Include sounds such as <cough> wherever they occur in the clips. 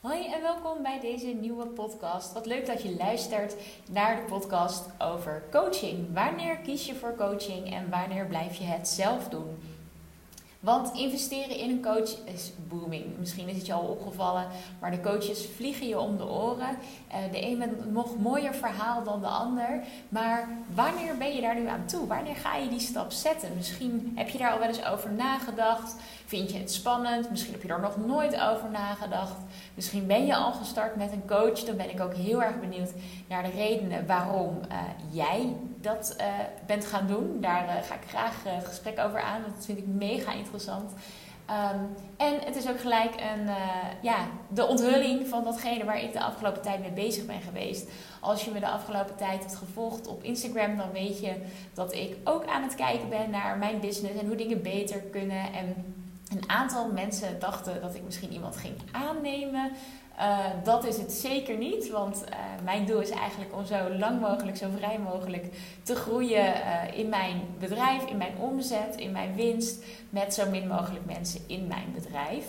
Hoi en welkom bij deze nieuwe podcast. Wat leuk dat je luistert naar de podcast over coaching. Wanneer kies je voor coaching en wanneer blijf je het zelf doen? Want investeren in een coach is booming. Misschien is het je al opgevallen, maar de coaches vliegen je om de oren. Eh, de een met een nog mooier verhaal dan de ander. Maar wanneer ben je daar nu aan toe? Wanneer ga je die stap zetten? Misschien heb je daar al wel eens over nagedacht. Vind je het spannend? Misschien heb je er nog nooit over nagedacht. Misschien ben je al gestart met een coach. Dan ben ik ook heel erg benieuwd naar de redenen waarom uh, jij dat uh, bent gaan doen. Daar ga ik graag gesprek over aan, want dat vind ik mega interessant. Um, en het is ook gelijk een, ja, de onthulling van datgene waar ik de afgelopen tijd mee bezig ben geweest. Als je me de afgelopen tijd hebt gevolgd op Instagram, dan weet je dat ik ook aan het kijken ben naar mijn business en hoe dingen beter kunnen. En een aantal mensen dachten dat ik misschien iemand ging aannemen. Uh, dat is het zeker niet, want uh, mijn doel is eigenlijk om zo lang mogelijk, zo vrij mogelijk te groeien uh, in mijn bedrijf, in mijn omzet, in mijn winst, met zo min mogelijk mensen in mijn bedrijf.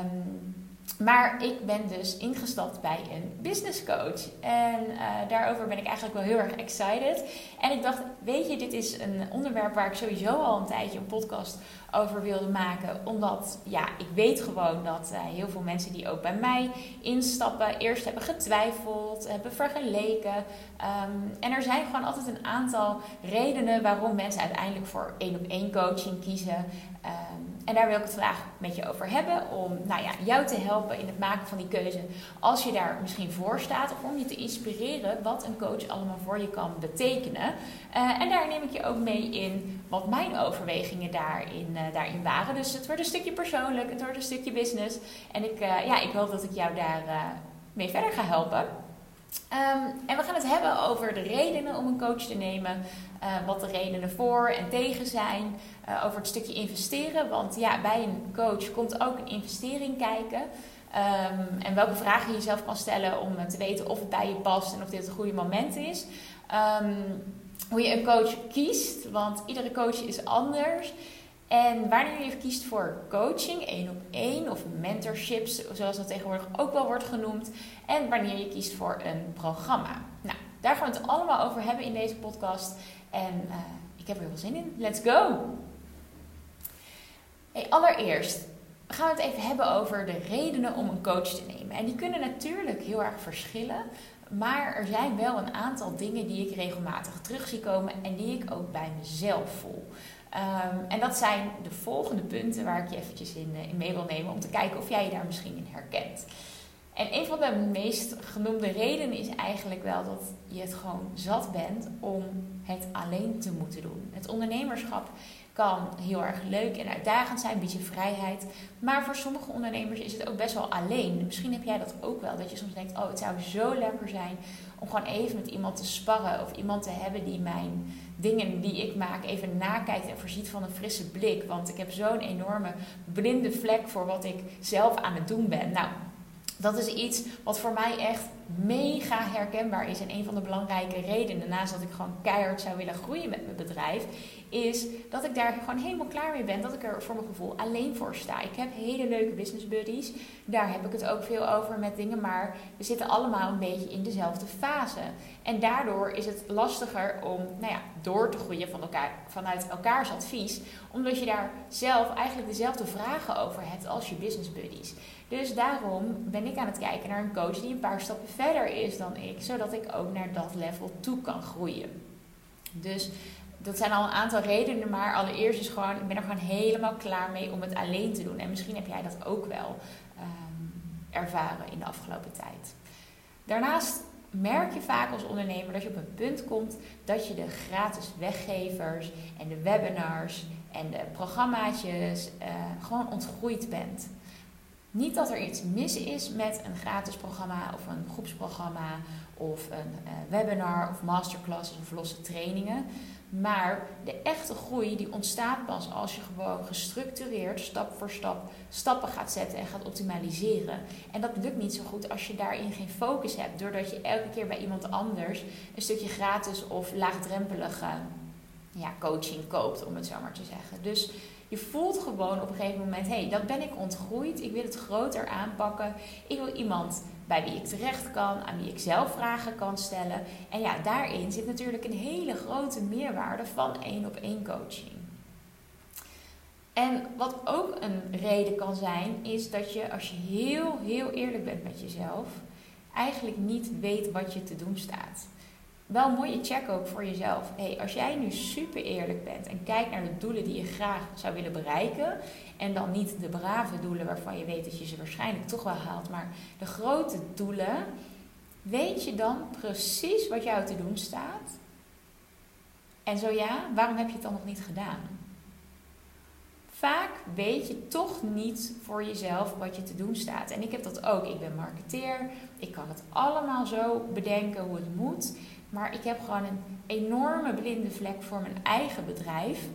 Um, maar ik ben dus ingestapt bij een business coach. En daarover ben ik eigenlijk wel heel erg excited. En ik dacht, weet je, dit is een onderwerp waar ik sowieso al een tijdje een podcast over wilde maken. Omdat, ja, ik weet gewoon dat uh, heel veel mensen die ook bij mij instappen, eerst hebben getwijfeld, hebben vergeleken. Um, en er zijn gewoon altijd een aantal redenen waarom mensen uiteindelijk voor één op één coaching kiezen. Um, en daar wil ik het vandaag met je over hebben. Om nou ja, jou te helpen in het maken van die keuze. Als je daar misschien voor staat. Of om je te inspireren wat een coach allemaal voor je kan betekenen. Uh, en daar neem ik je ook mee in wat mijn overwegingen daarin, uh, daarin waren. Dus het wordt een stukje persoonlijk. Het wordt een stukje business. En ik, uh, ja, ik hoop dat ik jou daar mee verder ga helpen. Um, en we gaan het hebben over de redenen om een coach te nemen. Wat de redenen voor en tegen zijn. Over het stukje investeren. Want ja, bij een coach komt ook een investering kijken. Um, en welke vragen je jezelf kan stellen om te weten of het bij je past en of dit het goede moment is. Um, hoe je een coach kiest, want iedere coach is anders. En wanneer je kiest voor coaching, één op één of mentorships, zoals dat tegenwoordig ook wel wordt genoemd. En wanneer je kiest voor een programma. Nou, daar gaan we het allemaal over hebben in deze podcast. En uh, ik heb er heel veel zin in. Let's go! Allereerst gaan we het even hebben over de redenen om een coach te nemen. En die kunnen natuurlijk heel erg verschillen. Maar er zijn wel een aantal dingen die ik regelmatig terug zie komen en die ik ook bij mezelf voel. Um, en dat zijn de volgende punten waar ik je eventjes in, in mee wil nemen om te kijken of jij je daar misschien in herkent. En een van de meest genoemde redenen is eigenlijk wel dat je het gewoon zat bent om het alleen te moeten doen. Het ondernemerschap kan heel erg leuk en uitdagend zijn, biedt je vrijheid. Maar voor sommige ondernemers is het ook best wel alleen. Misschien heb jij dat ook wel, dat je soms denkt: oh, het zou zo lekker zijn om gewoon even met iemand te sparren of iemand te hebben die mijn dingen die ik maak even nakijkt en voorziet van een frisse blik. Want ik heb zo'n enorme blinde vlek voor wat ik zelf aan het doen ben. Nou, dat is iets wat voor mij echt mega herkenbaar is. En een van de belangrijke redenen, naast dat ik gewoon keihard zou willen groeien met mijn bedrijf, is dat ik daar gewoon helemaal klaar mee ben. Dat ik er voor mijn gevoel alleen voor sta. Ik heb hele leuke business buddies. Daar heb ik het ook veel over met dingen. Maar we zitten allemaal een beetje in dezelfde fase. En daardoor is het lastiger om nou ja, door te groeien van elkaar, vanuit elkaars advies. Omdat je daar zelf eigenlijk dezelfde vragen over hebt als je business buddies. Dus daarom ben ik aan het kijken naar een coach die een paar stappen verder is dan ik, zodat ik ook naar dat level toe kan groeien. Dus dat zijn al een aantal redenen, maar allereerst is gewoon, ik ben er gewoon helemaal klaar mee om het alleen te doen. En misschien heb jij dat ook wel um, ervaren in de afgelopen tijd. Daarnaast merk je vaak als ondernemer dat je op een punt komt dat je de gratis weggevers en de webinars en de programmaatjes uh, gewoon ontgroeid bent. Niet dat er iets mis is met een gratis programma of een groepsprogramma of een uh, webinar of masterclasses of losse trainingen. Maar de echte groei die ontstaat pas als je gewoon gestructureerd, stap voor stap, stappen gaat zetten en gaat optimaliseren. En dat lukt niet zo goed als je daarin geen focus hebt. Doordat je elke keer bij iemand anders een stukje gratis of laagdrempelige ja, coaching koopt, om het zo maar te zeggen. Dus Je voelt gewoon op een gegeven moment: hé, hey, dat ben ik ontgroeid. Ik wil het groter aanpakken. Ik wil iemand bij wie ik terecht kan, aan wie ik zelf vragen kan stellen. En ja, daarin zit natuurlijk een hele grote meerwaarde van één op één coaching. En wat ook een reden kan zijn, is dat je als je heel, heel eerlijk bent met jezelf, eigenlijk niet weet wat je te doen staat. Wel een mooie check ook voor jezelf. Hey, als jij nu super eerlijk bent en kijkt naar de doelen die je graag zou willen bereiken, en dan niet de brave doelen waarvan je weet dat je ze waarschijnlijk toch wel haalt, maar de grote doelen, weet je dan precies wat jou te doen staat? En zo ja, waarom heb je het dan nog niet gedaan? vaak weet je toch niet voor jezelf wat je te doen staat. En ik heb dat ook. Ik ben marketeer. Ik kan het allemaal zo bedenken hoe het moet. Maar ik heb gewoon een enorme blinde vlek voor mijn eigen bedrijf.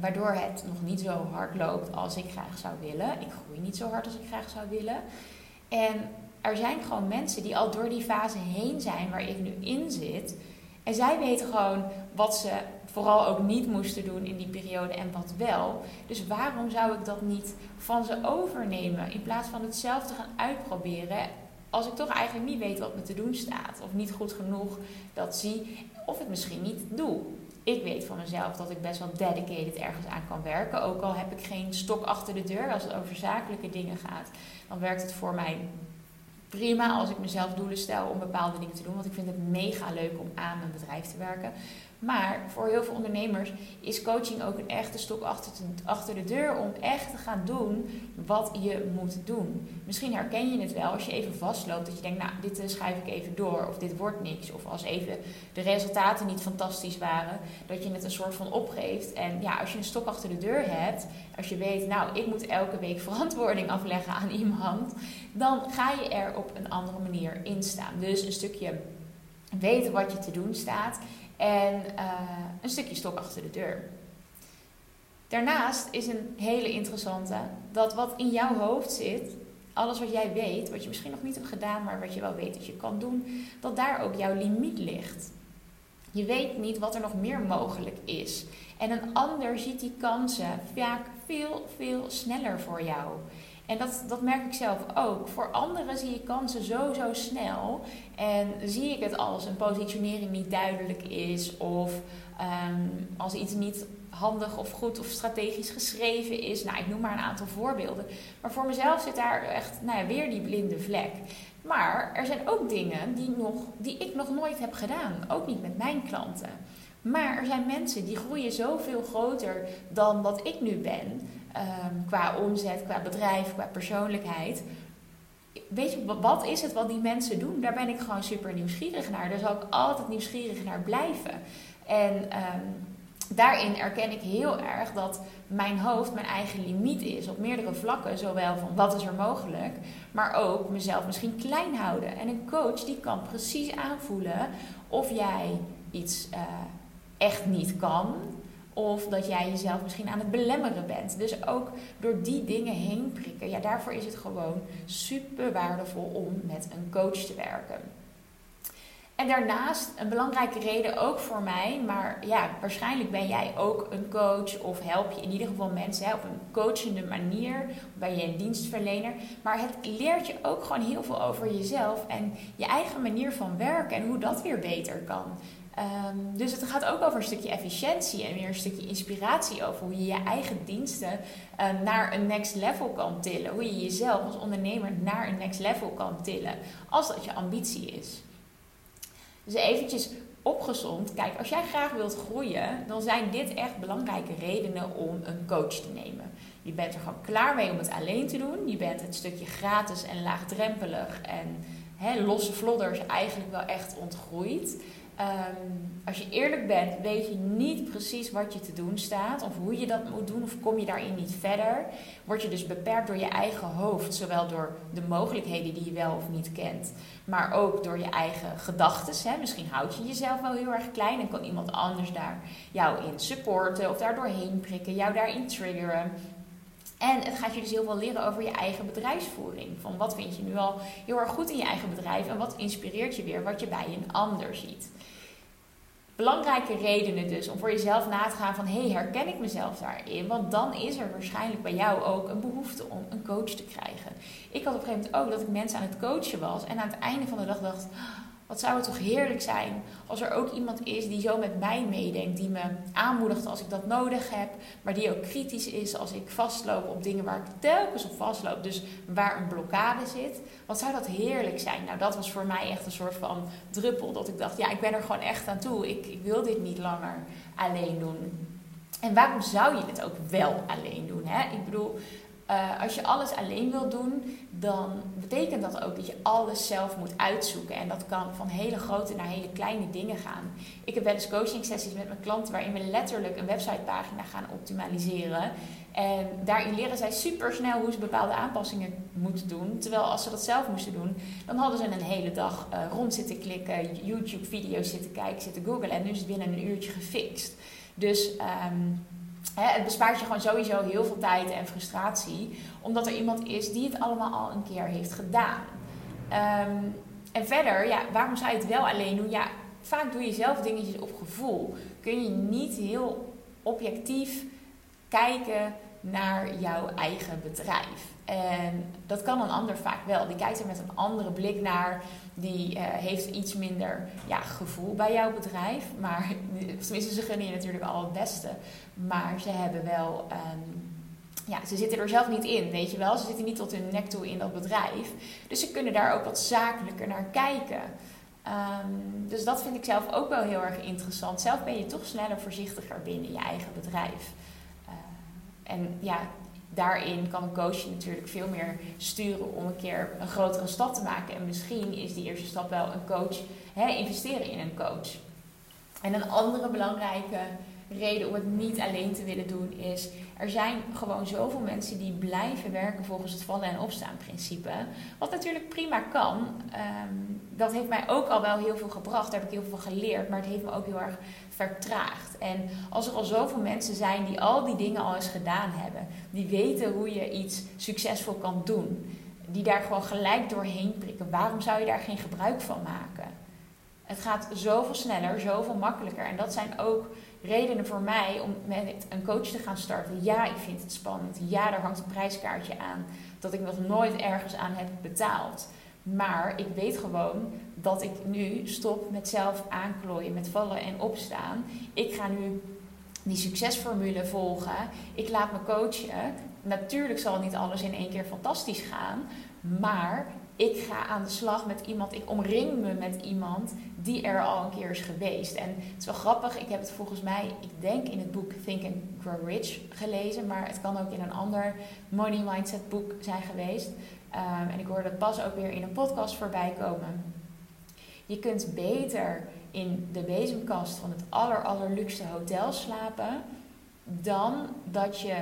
Waardoor het nog niet zo hard loopt als ik graag zou willen. Ik groei niet zo hard als ik graag zou willen. En er zijn gewoon mensen die al door die fase heen zijn waar ik nu in zit. En zij weten gewoon wat ze vooral ook niet moesten doen in die periode en wat wel. Dus waarom zou ik dat niet van ze overnemen in plaats van het zelf te gaan uitproberen? Als ik toch eigenlijk niet weet wat me te doen staat, of niet goed genoeg dat zie, of het misschien niet doe. Ik weet van mezelf dat ik best wel dedicated ergens aan kan werken. Ook al heb ik geen stok achter de deur als het over zakelijke dingen gaat, dan werkt het voor mij prima als ik mezelf doelen stel om bepaalde dingen te doen. Want ik vind het mega leuk om aan mijn bedrijf te werken. Maar voor heel veel ondernemers is coaching ook een echte stok achter, de deur om echt te gaan doen wat je moet doen. Misschien herken je het wel als je even vastloopt, dat je denkt, nou, dit eh, schrijf ik even door, of dit wordt niks. Of als even de resultaten niet fantastisch waren, dat je het een soort van opgeeft. En ja, als je een stok achter de deur hebt, als je weet, nou, ik moet elke week <laughs> verantwoording afleggen aan iemand, dan ga je er op een andere manier in staan. Dus een stukje weten wat je te doen staat en uh, een stukje stok achter de deur. Daarnaast is een hele interessante dat wat in jouw hoofd zit, alles wat jij weet, wat je misschien nog niet hebt gedaan, maar wat je wel weet dat je kan doen, dat daar ook jouw limiet ligt. Je weet niet wat er nog meer mogelijk is. En een ander ziet die kansen vaak veel, veel sneller voor jou. En dat, dat merk ik zelf ook. Voor anderen zie ik kansen zo, zo snel. En zie ik het als een positionering niet duidelijk is. Of um, als iets niet handig of goed of strategisch geschreven is. Nou, ik noem maar een aantal voorbeelden. Maar voor mezelf zit daar echt nou ja, weer die blinde vlek. Maar er zijn ook dingen die, nog, die ik nog nooit heb gedaan. Ook niet met mijn klanten. Maar er zijn mensen die groeien zoveel groter dan wat ik nu ben. Um, qua omzet, qua bedrijf, qua persoonlijkheid. Weet je, wat is het wat die mensen doen? Daar ben ik gewoon super nieuwsgierig naar. Daar zal ik altijd nieuwsgierig naar blijven. En um, daarin erken ik heel erg dat mijn hoofd mijn eigen limiet is op meerdere vlakken. Zowel van wat is er mogelijk, maar ook mezelf misschien klein houden. En een coach die kan precies aanvoelen of jij iets uh, echt niet kan. Of dat jij jezelf misschien aan het belemmeren bent. Dus ook door die dingen heen prikken. Ja, daarvoor is het gewoon super waardevol om met een coach te werken. En daarnaast een belangrijke reden ook voor mij, maar ja, waarschijnlijk ben jij ook een coach of help je in ieder geval mensen hè, op een coachende manier, ben je een dienstverlener. Maar het leert je ook gewoon heel veel over jezelf en je eigen manier van werken en hoe dat weer beter kan. Um, dus het gaat ook over een stukje efficiëntie en weer een stukje inspiratie over hoe je je eigen diensten uh, naar een next level kan tillen. Hoe je jezelf als ondernemer naar een next level kan tillen, als dat je ambitie is. Dus eventjes opgezond, kijk, als jij graag wilt groeien, dan zijn dit echt belangrijke redenen om een coach te nemen. Je bent er gewoon klaar mee om het alleen te doen. Je bent het stukje gratis en laagdrempelig en he, losse vlodders eigenlijk wel echt ontgroeid. Um, als je eerlijk bent, weet je niet precies wat je te doen staat of hoe je dat moet doen of kom je daarin niet verder. Word je dus beperkt door je eigen hoofd, zowel door de mogelijkheden die je wel of niet kent, maar ook door je eigen gedachten. Misschien houd je jezelf wel heel erg klein en kan iemand anders daar jou in supporten of daar doorheen prikken, jou daarin triggeren. En het gaat je dus heel veel leren over je eigen bedrijfsvoering. Van wat vind je nu al heel erg goed in je eigen bedrijf en wat inspireert je weer wat je bij een ander ziet. belangrijke redenen dus om voor jezelf na te gaan van hé, hey, herken ik mezelf daarin? Want dan is er waarschijnlijk bij jou ook een behoefte om een coach te krijgen. Ik had op een gegeven moment ook dat ik mensen aan het coachen was en aan het einde van de dag dacht, wat zou het toch heerlijk zijn als er ook iemand is die zo met mij meedenkt, die me aanmoedigt als ik dat nodig heb, maar die ook kritisch is als ik vastloop op dingen waar ik telkens op vastloop, dus waar een blokkade zit. Wat zou dat heerlijk zijn? Nou, dat was voor mij echt een soort van druppel, dat ik dacht, ja, ik ben er gewoon echt aan toe. Ik, ik wil dit niet langer alleen doen. En waarom zou je het ook wel alleen doen? Hè? Ik bedoel, uh, als je alles alleen wilt doen, dan betekent dat ook dat je alles zelf moet uitzoeken. En dat kan van hele grote naar hele kleine dingen gaan. Ik heb wel eens coaching sessies met mijn klanten waarin we letterlijk een websitepagina gaan optimaliseren. En daarin leren zij super snel hoe ze bepaalde aanpassingen moeten doen. Terwijl als ze dat zelf moesten doen, dan hadden ze een hele dag uh, rond zitten klikken, YouTube-video's zitten kijken, zitten googlen. En nu is het binnen een uurtje gefixt. Dus um, het bespaart je gewoon sowieso heel veel tijd en frustratie, omdat er iemand is die het allemaal al een keer heeft gedaan. Ehm, en verder, ja, waarom zou je het wel alleen doen? Ja, vaak doe je zelf dingetjes op gevoel. Kun je niet heel objectief kijken naar jouw eigen bedrijf. En dat kan een ander vaak wel. Die kijkt er met een andere blik naar. Die uh, heeft iets minder ja, gevoel bij jouw bedrijf. Maar <laughs> tenminste, ze gunnen je natuurlijk al het beste. Maar ze hebben wel. Um, ja, ze zitten er zelf niet in, weet je wel. Ze zitten niet tot hun nek toe in dat bedrijf. Dus ze kunnen daar ook wat zakelijker naar kijken. Um, dus dat vind ik zelf ook wel heel erg interessant. Zelf ben je toch sneller voorzichtiger binnen je eigen bedrijf. En ja, daarin kan een coach natuurlijk veel meer sturen om een keer een grotere stap te maken. En misschien is die eerste stap wel een coach, hè, investeren in een coach. En een andere belangrijke reden om het niet alleen te willen doen is, er zijn gewoon zoveel mensen die blijven werken volgens het vallen en opstaan principe. Wat natuurlijk prima kan. Um, dat heeft mij ook al wel heel veel gebracht. Daar heb ik heel veel geleerd. Maar het heeft me ook heel erg vertraagd. En als er al zoveel mensen zijn die al die dingen al eens gedaan hebben. Die weten hoe je iets succesvol kan doen. Die daar gewoon gelijk doorheen prikken. Waarom zou je daar geen gebruik van maken? Het gaat zoveel sneller, zoveel makkelijker. En dat zijn ook redenen voor mij om met een coach te gaan starten. Ja, ik vind het spannend. Ja, er hangt een prijskaartje aan dat ik nog nooit ergens aan heb betaald. Maar ik weet gewoon dat ik nu stop met zelf aanklooien, met vallen en opstaan. Ik ga nu die succesformule volgen. Ik laat me coachen. Natuurlijk zal niet alles in één keer fantastisch gaan. Maar ik ga aan de slag met iemand. Ik omring me met iemand die er al een keer is geweest. En het is wel grappig. Ik heb het volgens mij, ik denk in het boek Think and Grow Rich gelezen. Maar het kan ook in een ander money mindset boek zijn geweest. Um, en ik hoorde het pas ook weer in een podcast voorbij komen. Je kunt beter in de bezemkast van het aller, allerluxste hotel slapen dan dat je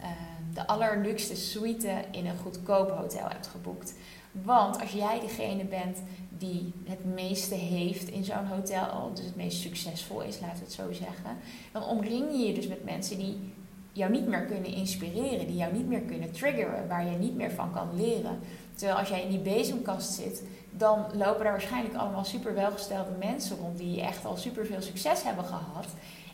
uh, de allerluxste suite in een goedkoop hotel hebt geboekt. Want als jij degene bent die het meeste heeft in zo'n hotel, dus het meest succesvol is, laten we het zo zeggen, dan omring je je dus met mensen die jou niet meer kunnen inspireren, die jou niet meer kunnen triggeren, waar je niet meer van kan leren. Terwijl als jij in die bezemkast zit, dan lopen daar waarschijnlijk allemaal super welgestelde mensen rond die echt al super veel succes hebben gehad.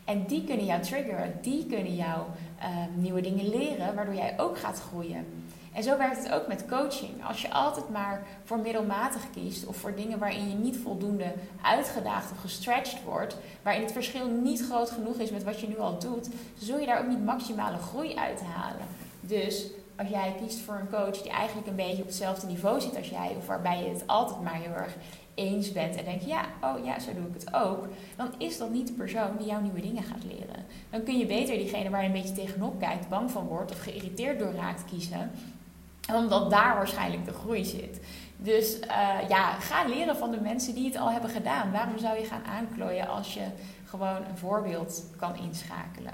En die kunnen jou triggeren, die kunnen jou uh, nieuwe dingen leren, waardoor jij ook gaat groeien. En zo werkt het ook met coaching. Als je altijd maar voor middelmatig kiest of voor dingen waarin je niet voldoende uitgedaagd of gestretched wordt, waarin het verschil niet groot genoeg is met wat je nu al doet, zul je daar ook niet maximale groei uit halen. Dus als jij kiest voor een coach die eigenlijk een beetje op hetzelfde niveau zit als jij, of waarbij je het altijd maar heel erg eens bent en denkt, ja, oh ja, zo doe ik het ook, dan is dat niet de persoon die jou nieuwe dingen gaat leren. Dan kun je beter diegene waar je een beetje tegenop kijkt, bang van wordt of geïrriteerd door raakt kiezen, omdat daar waarschijnlijk de groei zit. Dus uh, ja, ga leren van de mensen die het al hebben gedaan. Waarom zou je gaan aanklooien als je gewoon een voorbeeld kan inschakelen?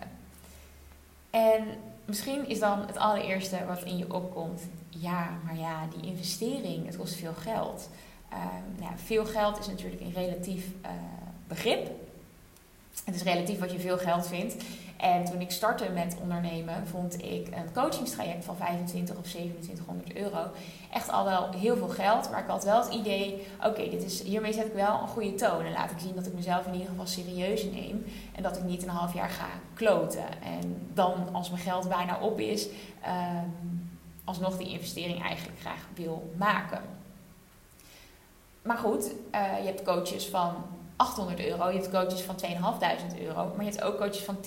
En misschien is dan het allereerste wat in je opkomt: ja, maar ja, die investering, het kost veel geld. Uh, nou, veel geld is natuurlijk een relatief uh, begrip. Het is relatief wat je veel geld vindt. En toen ik startte met ondernemen, vond ik een coachingstraject van 25 of 2700 euro echt al wel heel veel geld. Maar ik had wel het idee, oké, dit is hiermee zet ik wel een goede toon. En laat ik zien dat ik mezelf in ieder geval serieus neem. En dat ik niet een half jaar ga kloten. En dan, als mijn geld bijna op is, ehm, alsnog die investering eigenlijk graag wil maken. Maar goed, uh, je hebt coaches van 800 euro, je hebt coaches van 2.500 euro, maar je hebt ook coaches van 10.000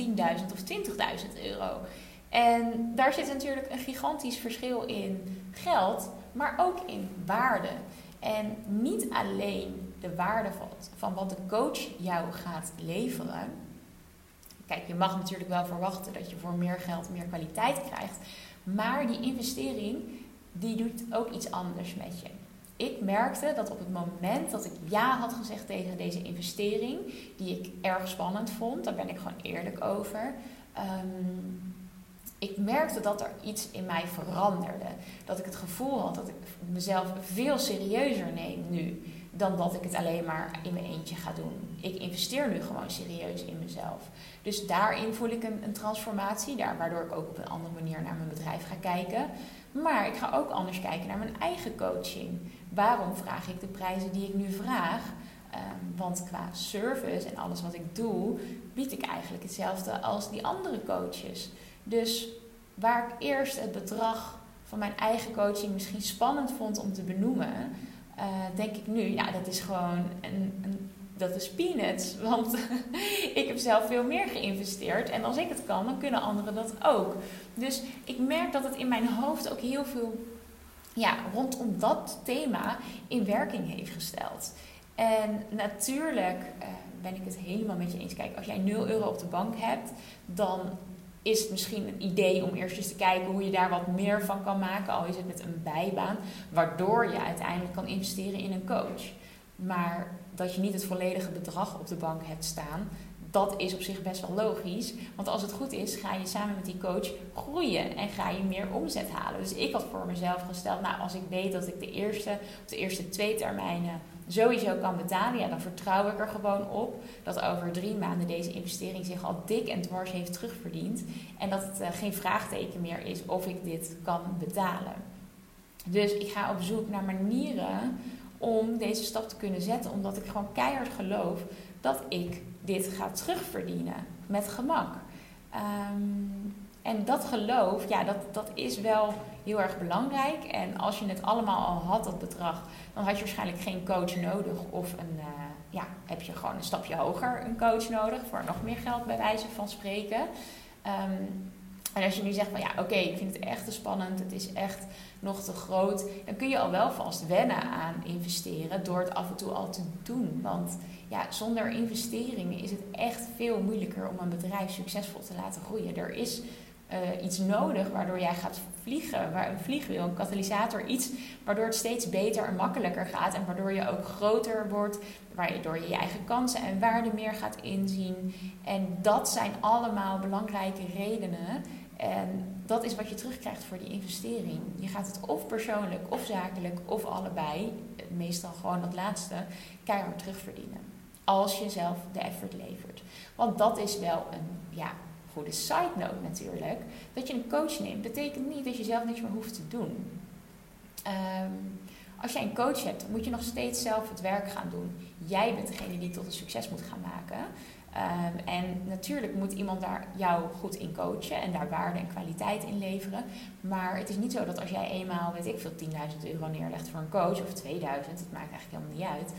of 20.000 euro. En daar zit natuurlijk een gigantisch verschil in geld, maar ook in waarde. En niet alleen de waarde van, van wat de coach jou gaat leveren. Kijk, je mag natuurlijk wel verwachten dat je voor meer geld meer kwaliteit krijgt. Maar die investering, die doet ook iets anders met je ik merkte dat op het moment dat ik ja had gezegd tegen deze investering, die ik erg spannend vond, daar ben ik gewoon eerlijk over. Um, ik merkte dat er iets in mij veranderde. Dat ik het gevoel had dat ik mezelf veel serieuzer neem nu dan dat ik het alleen maar in mijn eentje ga doen. Ik investeer nu gewoon serieus in mezelf. Dus daarin voel ik een, een transformatie, daar, waardoor ik ook op een andere manier naar mijn bedrijf ga kijken. Maar ik ga ook anders kijken naar mijn eigen coaching. Waarom vraag ik de prijzen die ik nu vraag? Ehm, want qua service en alles wat ik doe, bied ik eigenlijk hetzelfde als die andere coaches. Dus waar ik eerst het bedrag van mijn eigen coaching misschien spannend vond om te benoemen, uh, denk ik nu, ja, dat is gewoon een, een dat is peanuts. Want <laughs> ik heb zelf veel meer geïnvesteerd. En als ik het kan, dan kunnen anderen dat ook. Dus ik merk dat het in mijn hoofd ook heel veel ja, rondom dat thema in werking heeft gesteld. En natuurlijk uh, ben ik het helemaal met je eens. Kijk, als jij 0 euro op de bank hebt, dan is het misschien een idee om eerst eens te kijken hoe je daar wat meer van kan maken, al is het met een bijbaan, waardoor je uiteindelijk kan investeren in een coach. Maar dat je niet het volledige bedrag op de bank hebt staan, dat is op zich best wel logisch. Want als het goed is, ga je samen met die coach groeien en ga je meer omzet halen. Dus ik had voor mezelf gesteld, nou als ik weet dat ik de eerste of de eerste twee termijnen sowieso kan betalen, ja, dan vertrouw ik er gewoon op dat over drie maanden deze investering zich al dik en dwars heeft terugverdiend. En dat het uh, geen vraagteken meer is of ik dit kan betalen. Dus ik ga op zoek naar manieren om deze stap te kunnen zetten, omdat ik gewoon keihard geloof dat ik dit ga terugverdienen met gemak. Um, en dat geloof, ja, dat, dat is wel heel erg belangrijk. En als je het allemaal al had, dat bedrag, dan had je waarschijnlijk geen coach nodig. Of een, uh, ja, heb je gewoon een stapje hoger een coach nodig voor nog meer geld bij wijze van spreken. Um, en als je nu zegt van ja, oké, ik vind het echt te spannend, het is echt nog te groot, dan kun je al wel vast wennen aan investeren door het af en toe al te doen. Want ja, zonder investeringen is het echt veel moeilijker om een bedrijf succesvol te laten groeien. Er is uh, iets nodig waardoor jij gaat vliegen, waar een vliegwiel, een katalysator, iets waardoor het steeds beter en makkelijker gaat en waardoor je ook groter wordt, waardoor je je eigen kansen en waarden meer gaat inzien. En dat zijn allemaal belangrijke redenen. En dat is wat je terugkrijgt voor die investering. Je gaat het of persoonlijk, of zakelijk, of allebei, meestal gewoon dat laatste, keihard terugverdienen. Als je zelf de effort levert. Want dat is wel een ja, goede side note natuurlijk. Dat je een coach neemt, betekent niet dat je zelf niks meer hoeft te doen. Ehm, als jij een coach hebt, moet je nog steeds zelf het werk gaan doen. Jij bent degene die tot een succes moet gaan maken. Ehm, en natuurlijk moet iemand daar jou goed in coachen en daar waarde en kwaliteit in leveren. Maar het is niet zo dat als jij eenmaal, weet ik veel, 10.000 euro neerlegt voor een coach of 2000, het maakt eigenlijk helemaal niet uit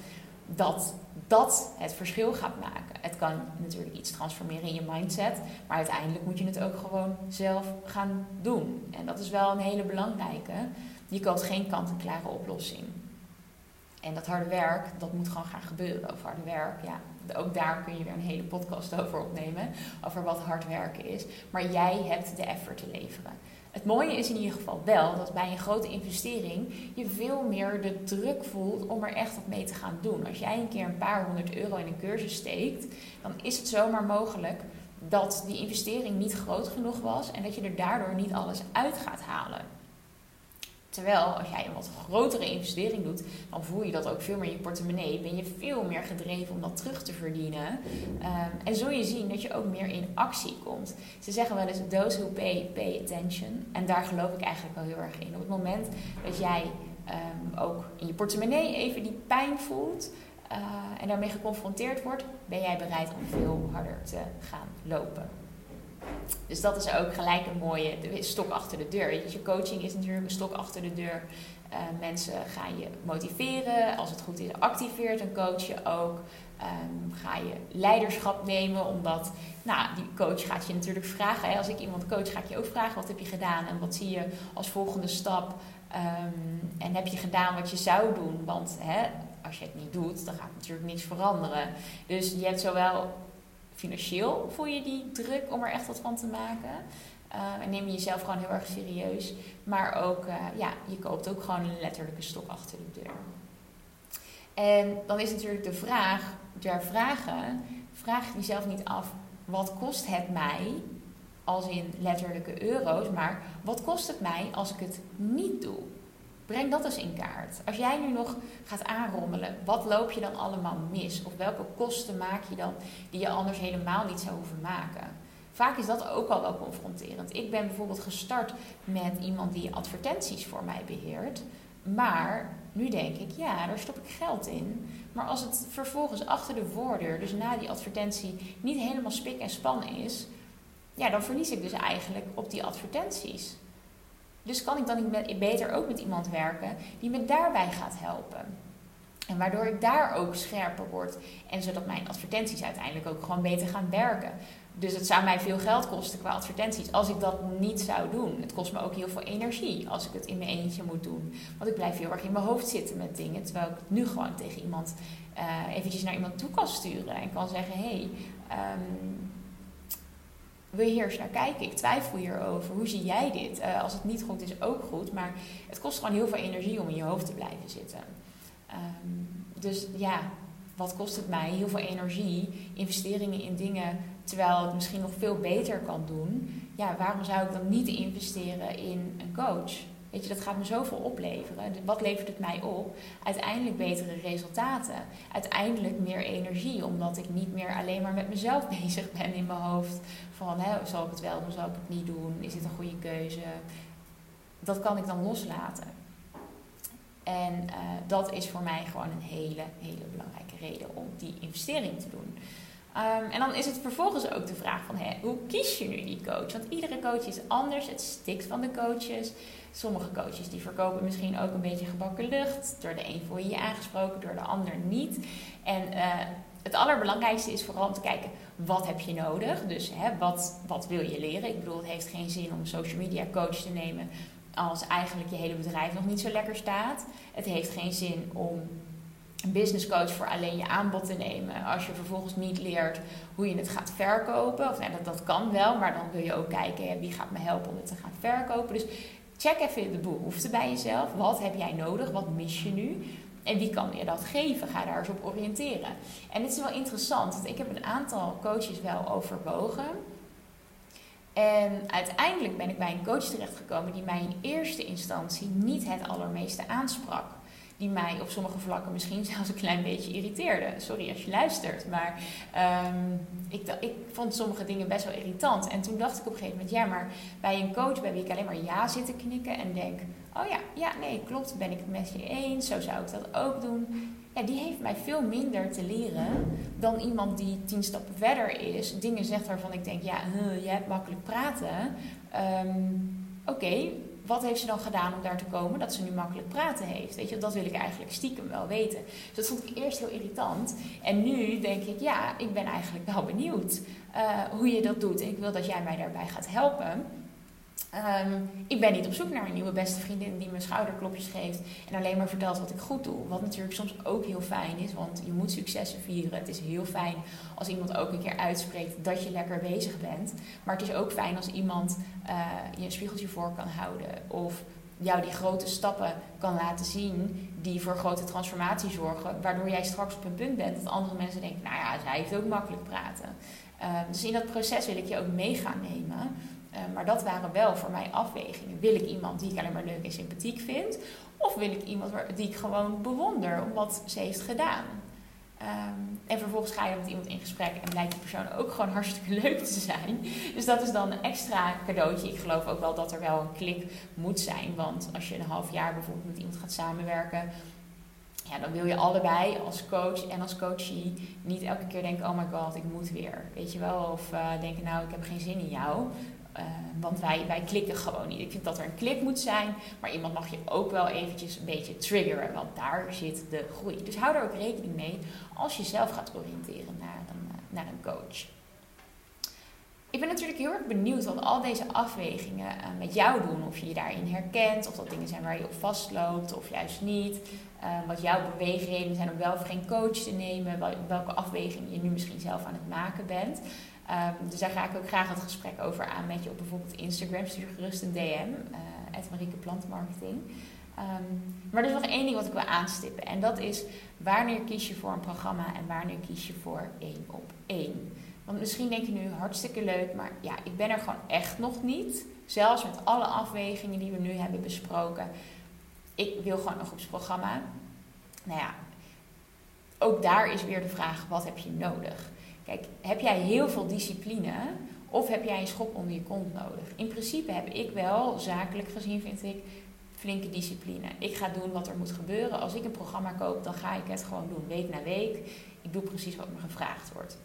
dat dat het verschil gaat maken. Het kan natuurlijk iets transformeren in je mindset, maar uiteindelijk moet je het ook gewoon zelf gaan doen. En dat is wel een hele belangrijke. Je koopt geen kant-en-klare oplossing. En dat harde werk, dat moet gewoon gaan gebeuren. Over harde werk, ja, ook daar kun je weer een hele podcast over opnemen. Over wat hard werken is. Maar jij hebt de effort te leveren. Het mooie is in ieder geval wel dat bij een grote investering je veel meer de druk voelt om er echt wat mee te gaan doen. Als jij een keer een paar honderd euro in een cursus steekt, dan is het zomaar mogelijk dat die investering niet groot genoeg was en dat je er daardoor niet alles uit gaat halen. Terwijl als jij een wat grotere investering doet, dan voel je dat ook veel meer in je portemonnee. Ben je veel meer gedreven om dat terug te verdienen. Ehm, en zul je zien dat je ook meer in actie komt. Ze zeggen wel eens: those who pay, pay attention. En daar geloof ik eigenlijk wel heel erg in. Op het moment dat jij ehm, ook in je portemonnee even die pijn voelt. Uh, en daarmee geconfronteerd wordt, ben jij bereid om veel harder te gaan lopen. Dus dat is ook gelijk een mooie stok achter de deur. Je coaching is natuurlijk een stok achter de deur. Uh, mensen gaan je motiveren. Als het goed is, activeert een coach je ook. Um, ga je leiderschap nemen, omdat nou, die coach gaat je natuurlijk vragen. Hè? Als ik iemand coach, ga ik je ook vragen: wat heb je gedaan en wat zie je als volgende stap? Um, en heb je gedaan wat je zou doen? Want hè, als je het niet doet, dan gaat natuurlijk niets veranderen. Dus je hebt zowel financieel voel je die druk om er echt wat van te maken. En neem je jezelf gewoon heel erg serieus. Maar ook, uh, ja, je koopt ook gewoon een letterlijke stok achter de deur. En dan is natuurlijk de vraag, ter vragen, vraag jezelf niet af, wat kost het mij, als in letterlijke euro's, maar wat kost het mij als ik het niet doe? Breng dat eens in kaart. Als jij nu nog gaat aanrommelen, wat loop je dan allemaal mis? Of welke kosten maak je dan die je anders helemaal niet zou hoeven maken? Vaak is dat ook al wel confronterend. Ik ben bijvoorbeeld gestart met iemand die advertenties voor mij beheert. Maar nu denk ik, ja, daar stop ik geld in. Maar als het vervolgens achter de voordeur, dus na die advertentie, niet helemaal spik en span is, ja, dan verlies ik dus eigenlijk op die advertenties. Dus kan ik dan niet beter ook met iemand werken die me daarbij gaat helpen. En waardoor ik daar ook scherper word. En zodat mijn advertenties uiteindelijk ook gewoon beter gaan werken. Dus het zou mij veel geld kosten qua advertenties als ik dat niet zou doen. Het kost me ook heel veel energie als ik het in mijn eentje moet doen. Want ik blijf heel erg in mijn hoofd zitten met dingen. Terwijl ik het nu gewoon tegen iemand uh, eventjes naar iemand toe kan sturen. En kan zeggen, hé, hey, um, wil je hier eens naar kijken? Ik twijfel hierover. Hoe zie jij dit? Uh, als het niet goed is, ook goed. Maar het kost gewoon heel veel energie om in je hoofd te blijven zitten. Um, dus ja, wat kost het mij? Heel veel energie, investeringen in dingen, terwijl het misschien nog veel beter kan doen. Ja, waarom zou ik dan niet investeren in een coach? Weet je, dat gaat me zoveel opleveren. Wat levert het mij op? Uiteindelijk betere resultaten. Uiteindelijk meer energie, omdat ik niet meer alleen maar met mezelf <laughs> bezig ben in mijn hoofd. Van, hè, zal ik het wel doen, zal ik het niet doen? Is dit een goede keuze? Dat kan ik dan loslaten. En uh, dat is voor mij gewoon een hele, hele belangrijke reden om die investering te doen. Um, en dan is het vervolgens ook de vraag van hoe kies je nu die coach? Want iedere coach is anders, het stikt van de coaches. Sommige coaches die verkopen misschien ook een beetje gebakken lucht. Door de een voel je je aangesproken, door de ander niet. En uh, het allerbelangrijkste is vooral om te kijken, wat heb je nodig? Dus hè, wat, wat wil je leren? Ik bedoel, het heeft geen zin om een social media coach te nemen als eigenlijk je hele bedrijf nog niet zo lekker staat. Het heeft geen zin om een business coach voor alleen je aanbod te nemen. Als je vervolgens niet leert hoe je het gaat verkopen. Of nou, dat, dat kan wel, maar dan wil je ook kijken wie gaat me helpen om het te gaan verkopen. Dus check even de behoeften bij jezelf. Wat heb jij nodig? Wat mis je nu? En wie kan je dat geven? Ga daar eens op oriënteren. En het is wel interessant, want ik heb een aantal coaches wel overwogen. En uiteindelijk ben ik bij een coach terechtgekomen die mij in eerste instantie niet het allermeeste aansprak die mij op sommige vlakken misschien <laughs> zelfs een klein beetje irriteerde. Sorry als je luistert, maar um, ik, ik vond sommige dingen best wel irritant. En toen dacht ik op een gegeven moment, ja, maar bij een coach bij wie ik alleen maar ja zit te knikken en denk, oh ja, ja, nee, klopt, ben ik het met je eens, zo zou ik dat ook doen. Ja, die heeft mij veel minder te leren dan iemand die tien stappen verder is, dingen zegt waarvan ik denk, ja, huh, jij hebt makkelijk praten. Um, Oké, wat heeft ze dan gedaan om daar te komen dat ze nu makkelijk praten heeft? Weet je, dat wil ik eigenlijk stiekem wel weten. Dus dat vond ik eerst heel irritant. En nu denk ik, ja, ik ben eigenlijk wel benieuwd uh, hoe je dat doet. En ik wil dat jij mij daarbij gaat helpen. Um, ik ben niet op zoek naar een nieuwe beste vriendin die me schouderklopjes geeft en alleen maar vertelt wat ik goed doe. Wat natuurlijk soms ook heel fijn is, want je moet successen vieren. Het is heel fijn als iemand ook een keer uitspreekt dat je lekker bezig bent. Maar het is ook fijn als iemand uh, je een spiegeltje voor kan houden of jou die grote stappen kan laten zien die voor grote transformatie zorgen, waardoor jij straks op een punt bent dat andere mensen denken, nou ja, zij heeft ook makkelijk praten. Uh, dus in dat proces wil ik je ook mee gaan nemen Eh, maar dat waren wel voor mij afwegingen. Wil ik iemand die ik alleen maar leuk en sympathiek vind? Of wil ik iemand die ik gewoon bewonder om wat ze heeft gedaan? Ehm, en vervolgens ga je met iemand in gesprek en blijkt die persoon ook gewoon <laughs> hartstikke leuk te zijn. Dus dat is dan een extra cadeautje. Ik geloof ook wel dat er wel een klik moet zijn. Want als je een half jaar bijvoorbeeld met iemand gaat samenwerken, ja, dan wil je allebei als coach en als coachie niet elke keer denken: oh my god, ik moet weer. Weet je wel? Of uh, denken: nou, ik heb geen zin in jou. Uh, want wij, wij klikken gewoon niet. Ik vind dat er een klik moet zijn, maar iemand mag je ook wel eventjes een beetje triggeren, want daar zit de groei. Dus hou er ook rekening mee als je zelf gaat oriënteren naar een, eh, naar een coach. Ik ben natuurlijk heel erg benieuwd wat al deze afwegingen uh, met jou doen. Of je je daarin herkent, of dat dingen zijn waar je op vastloopt, of juist niet. Wat jouw beweegredenen zijn om wel of geen coach te nemen. Welke afwegingen je nu misschien zelf aan het maken bent. Um, dus daar ga ik ook graag het gesprek over aan met je op bijvoorbeeld Instagram. Stuur gerust een DM, uh, Marieke Plantmarketing. Um, maar er is nog één ding wat ik wil aanstippen. En dat is wanneer kies je voor een programma en wanneer kies je voor één op één. Want misschien denk je nu hartstikke leuk, maar ja, ik ben er gewoon echt nog niet. Zelfs met alle afwegingen die we nu hebben besproken. Ik wil gewoon een groepsprogramma. Nou ja, ook daar is weer de vraag: wat heb je nodig? Kijk, heb jij heel veel discipline of heb jij een schop onder je kont nodig? In principe heb ik wel, zakelijk gezien vind ik, flinke discipline. Ik ga doen wat er moet gebeuren. Als ik een programma koop, dan ga ik het gewoon doen, week na week. Ik doe precies wat me gevraagd wordt.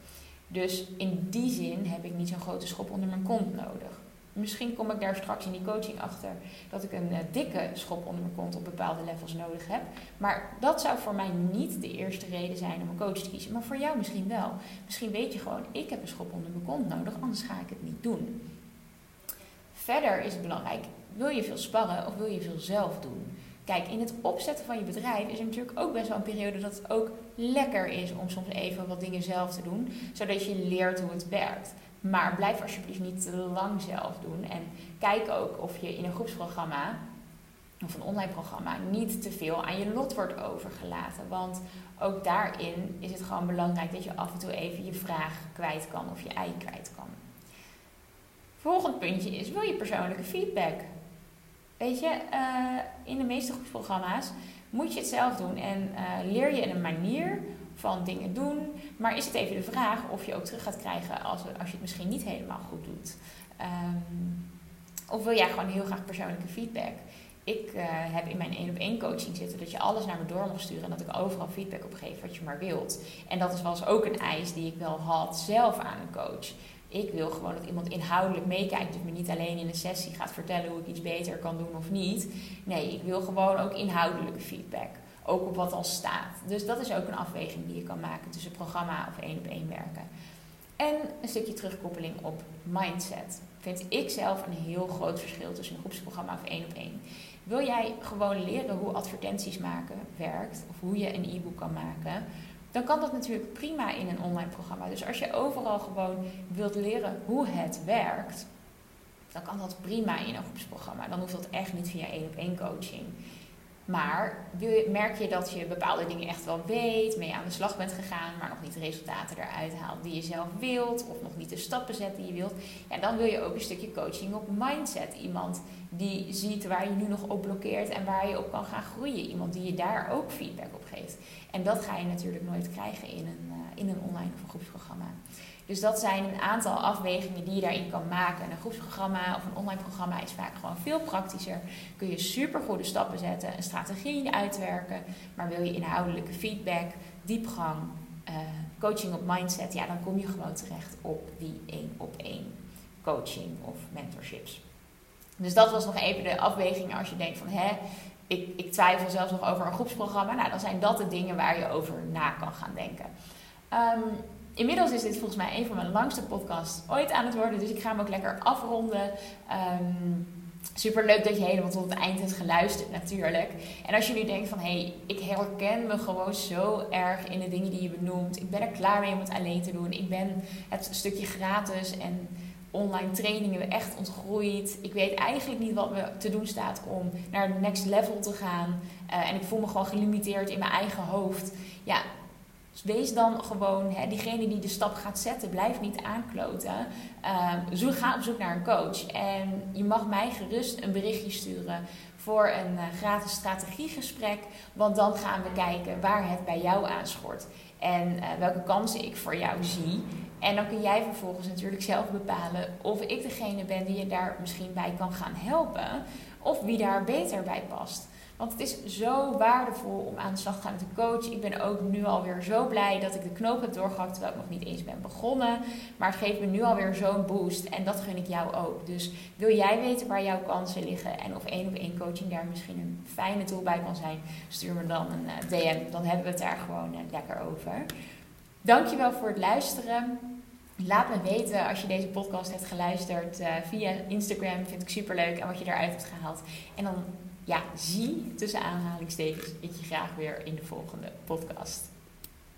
Dus in die zin heb ik niet zo'n grote schop onder mijn kont nodig. Misschien kom ik daar straks in die coaching achter dat ik een uh, dikke schop onder mijn kont op bepaalde levels nodig heb. Maar dat zou voor mij niet de eerste reden zijn om een coach te kiezen. Maar voor jou misschien wel. Misschien weet je gewoon, ik heb een schop onder mijn kont nodig, anders ga ik het niet doen. Verder is het belangrijk, wil je veel sparren of wil je veel zelf doen? Kijk, in het opzetten van je bedrijf is er natuurlijk ook best wel een periode dat het ook lekker is om soms even wat dingen zelf te doen, zodat je leert hoe het werkt. Maar blijf alsjeblieft niet te lang zelf doen. En kijk ook of je in een groepsprogramma of een online programma niet te veel aan je lot wordt overgelaten. Want ook daarin is het gewoon belangrijk dat je af en toe even je vraag kwijt kan of je ei kwijt kan. Volgend puntje is: wil je persoonlijke feedback? Weet je, uh, in de meeste groepsprogramma's moet je het zelf doen en uh, leer je een manier van dingen doen. Maar is het even de vraag of je ook terug gaat krijgen als, als je het misschien niet helemaal goed doet. Um, of wil jij gewoon heel graag persoonlijke feedback? Ik uh, heb in mijn één op één coaching zitten dat je alles naar me door mag sturen en dat ik overal feedback op geef wat je maar wilt. En dat is wel eens ook een eis die ik wel had zelf aan een coach. Ik wil gewoon dat iemand inhoudelijk meekijkt. Dus me niet alleen in een sessie gaat vertellen hoe ik iets beter kan doen of niet. Nee, ik wil gewoon ook inhoudelijke feedback. Ook op wat al staat. Dus dat is ook een afweging die je kan maken tussen programma of één op één werken. En een stukje terugkoppeling op mindset. Vind ik zelf een heel groot verschil tussen een groepsprogramma of één op één. Wil jij gewoon leren hoe advertenties maken werkt, of hoe je een e-book kan maken, dan kan dat natuurlijk prima in een online programma. Dus als je overal gewoon wilt leren hoe het werkt, dan kan dat prima in een groepsprogramma. Dan hoeft dat echt niet via één op één coaching. Maar merk je dat je bepaalde dingen echt wel weet, mee aan de slag bent gegaan, maar nog niet de resultaten eruit haalt die je zelf wilt, of nog niet de stappen zet die je wilt, ja, dan wil je ook een stukje coaching op mindset. Iemand die ziet waar je nu nog op blokkeert en waar je op kan gaan groeien. Iemand die je daar ook feedback op geeft. En dat ga je natuurlijk nooit krijgen in een, uh, in een online of groepsprogramma. Dus dat zijn een aantal afwegingen die je daarin kan maken. Een groepsprogramma of een online programma is vaak gewoon veel praktischer. Kun je super goede stappen zetten, een strategie uitwerken. Maar wil je inhoudelijke feedback, diepgang, uh, coaching op mindset, ja, dan kom je gewoon terecht op die één op één coaching of mentorships. Dus dat was nog even de afweging als je denkt van hè, ik, ik twijfel zelfs nog over een groepsprogramma. Nou, dan zijn dat de dingen waar je over na kan gaan denken. Um, Inmiddels is dit volgens mij een van mijn langste podcasts ooit aan het worden. Dus ik ga hem ook lekker afronden. Um, ehm, Super leuk dat je helemaal tot het eind hebt geluisterd natuurlijk. En als je nu denkt van hé, hey, ik herken me gewoon zo erg in de dingen die je benoemt. Ik ben er klaar mee om het alleen te doen. Ik ben het stukje gratis en online trainingen echt ontgroeid. Ik weet eigenlijk niet wat me te doen staat om naar het next level te gaan. Uh, en ik voel me gewoon gelimiteerd in mijn eigen hoofd. Ja, Dus wees dan gewoon hè, diegene die de stap gaat zetten. Blijf niet aankloten. Uh, ga op zoek naar een coach. En je mag mij gerust een berichtje sturen voor een uh, gratis strategiegesprek. Want dan gaan we kijken waar het bij jou aanschort. En uh, welke kansen ik voor jou zie. En dan kun jij vervolgens natuurlijk zelf bepalen of ik degene ben die je daar misschien bij kan gaan helpen. Of wie daar beter bij past. Want het is zo waardevol om aan de slag te gaan met een coach. Ik ben ook nu alweer zo blij dat ik de knoop heb doorgehakt terwijl ik nog niet eens ben begonnen. Maar het geeft me nu alweer zo'n boost en dat gun ik jou ook. Dus wil jij weten waar jouw kansen liggen en of één op één coaching daar misschien een fijne tool bij kan zijn, stuur me dan een eh, DM. Dan hebben we het daar gewoon eh, lekker over. Dankjewel voor het luisteren. Laat me weten als je deze podcast hebt geluisterd uh, via Instagram. Vind ik super leuk en wat je eruit hebt gehaald. En dan ja, zie tussen aanhalingstekens ik je graag weer in de volgende podcast.